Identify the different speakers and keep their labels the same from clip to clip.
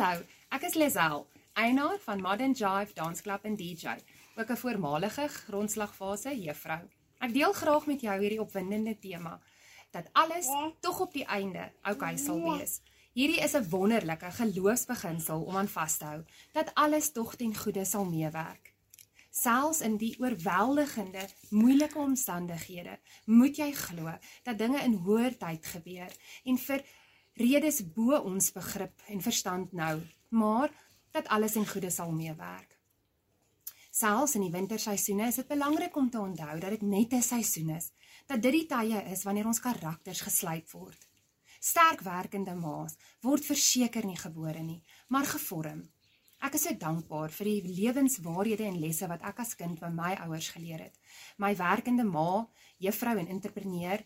Speaker 1: Hallo, ek is Lisel, eienaar van Modern Jive Dance Club en DJ, ook 'n voormalige grondslagfase juffrou. Ek deel graag met jou hierdie opwindende tema dat alles tog op die einde oukei sal wees. Hierdie is 'n wonderlike geloofsbeginsel om aan vas te hou dat alles tog ten goeie sal meewerk. Selfs in die oorweldigende, moeilike omstandighede, moet jy glo dat dinge in hoër tyd gebeur en vir redes bo ons begrip en verstand nou, maar dat alles in goeie sal meewerk. Selfs in die winterseisoene is dit belangrik om te onthou dat dit net 'n seisoen is, dat dit die tye is wanneer ons karakters geslyp word. Sterk werkende maas word verseker nie gebore nie, maar gevorm. Ek is so dankbaar vir die lewenswaarhede en lesse wat ek as kind by my ouers geleer het. My werkende ma, juffrou en entrepreneur,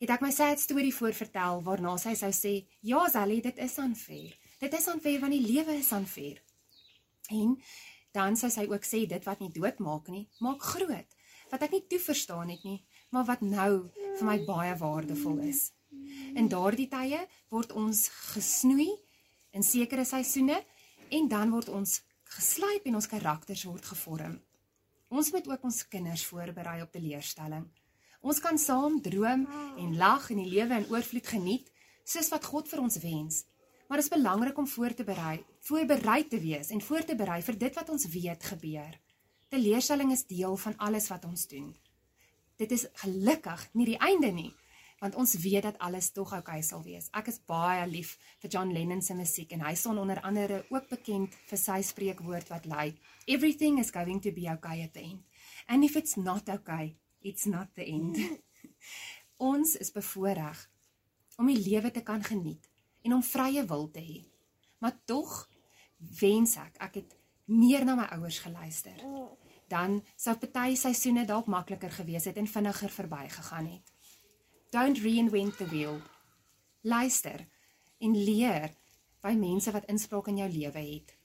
Speaker 1: het ek my sad storie voorvertel waarna sy sou sê: "Ja, Sally, dit is aanfair. Dit is aanfair want die lewe is aanfair." En dan sou sy ook sê dit wat nie dood maak nie, maak groot. Wat ek nie toe verstaan het nie, maar wat nou vir my baie waardevol is. In daardie tye word ons gesnoei in sekere seisoene en dan word ons geslyp en ons karakters word gevorm. Ons moet ook ons kinders voorberei op teleurstelling. Ons kan saam droom en lag en die lewe in oorvloed geniet, soos wat God vir ons wens. Maar dit is belangrik om voor te berei, voorberei te wees en voor te berei vir dit wat ons weet gebeur. Teleurstelling is deel van alles wat ons doen. Dit is gelukkig nie die einde nie, want ons weet dat alles tog oukei sal wees. Ek is baie lief vir John Lennon se musiek en hy staan onder andere ook bekend vir sy spreekwoord wat lui: Everything is going to be okay at the end. And if it's not okay, it's not the end. ons is bevoorreg om die lewe te kan geniet en om vrye wil te hê. Maar tog wens ek ek het meer na my ouers geluister. Dan sou party seisoene dalk makliker gewees het en vinniger verbygegaan het. Don't reinvent the wheel. Luister en leer by mense wat inspraak in jou lewe het.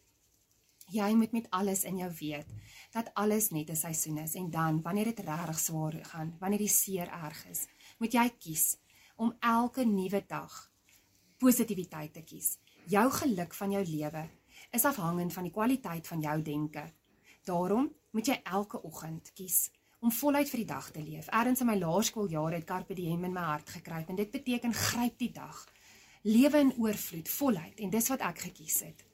Speaker 1: Jy moet met alles in jou weet dat alles net 'n seisoen is en dan wanneer dit regtig swaar gaan, wanneer die seer erg is, moet jy kies om elke nuwe dag positiwiteit te kies. Jou geluk van jou lewe is afhangend van die kwaliteit van jou denke. Daarom moet jy elke oggend kies om voluit vir die dag te leef. Erns in my laerskooljare het carpe diem in my hart gekruip en dit beteken gryp die dag. Lewe in oorvloed, voluit en dis wat ek gekies het.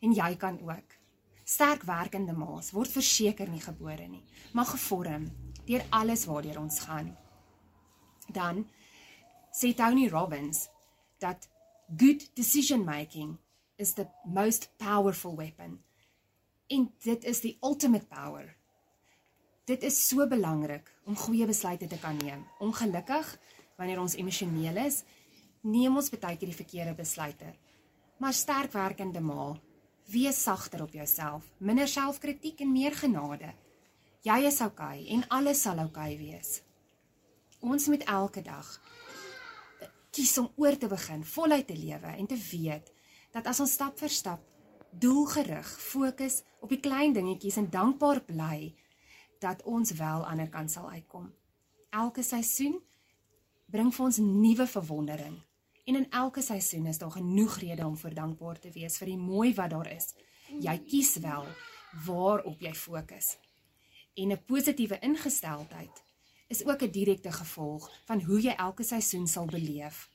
Speaker 1: En jy kan ook. Sterk werkende maas word verseker nie gebore nie, maar gevorm deur alles waardeur ons gaan. Dan sê Tony Robbins dat good decision making is the most powerful weapon. En dit is die ultimate power. Dit is so belangrik om goeie besluite te kan neem. Ongelukkig, wanneer ons emosioneel is, neem ons baie keer die verkeerde besluite. Maar sterk werkende ma, wees sagter op jouself, minder selfkritiek en meer genade. Jy is oukei okay, en alles sal oukei okay wees. Ons moet elke dag kies om oor te begin, voluit te lewe en te weet dat as ons stap vir stap doelgerig fokus op die klein dingetjies en dankbaar bly dat ons wel aan die ander kant sal uitkom. Elke seisoen bring vir ons nuwe verwondering en in elke seisoen is daar genoeg redes om vir dankbaar te wees vir die mooi wat daar is. Jy kies wel waarop jy fokus. En 'n positiewe ingesteldheid is ook 'n direkte gevolg van hoe jy elke seisoen sal beleef.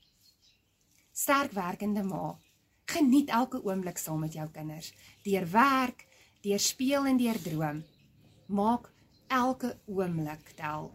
Speaker 1: Sterk werkende ma, geniet elke oomblik saam met jou kinders, deur werk, deur speel en deur droom. Maak elke oomblik tel.